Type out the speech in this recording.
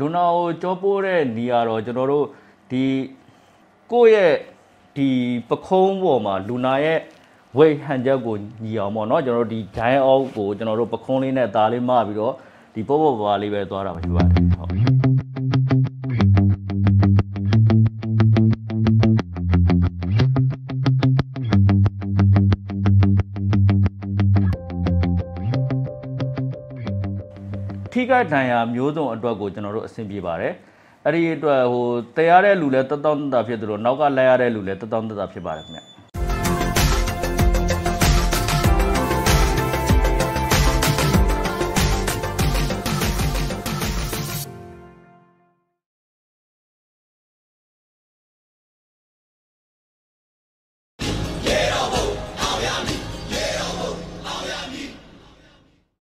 လူနာကိုကြောပိုးတဲ့နေရာတော့ကျွန်တော်တို့ ဒီကိုယ့်ရဲ့ဒီပခုံးပေါ်မှာလူနာရဲ့ weight ဟန်ချက်ကိုညီအောင်ပေါ့เนาะကျွန်တော်တို့ဒီ giant out ကိုကျွန်တော်တို့ပခုံးလေးနဲ့သားလေးမပြီးတော့ဒီပေါ့ပေါ့ပါလေးပဲသွားတာပဲယူပါတယ်ဟုတ်ထိခိုက်ဒဏ်ရာမျိုးစုံအတွက်ကိုကျွန်တော်တို့အဆင်ပြေပါတယ် အဲ့ဒီအတွက်ဟိုတရားတဲ့လူလည်းတတောင်းတတာဖြစ်သလိုနောက်ကလိုက်ရတဲ့လူလည်းတတောင်းတတာဖြစ်ပါတယ်ခင်ဗျ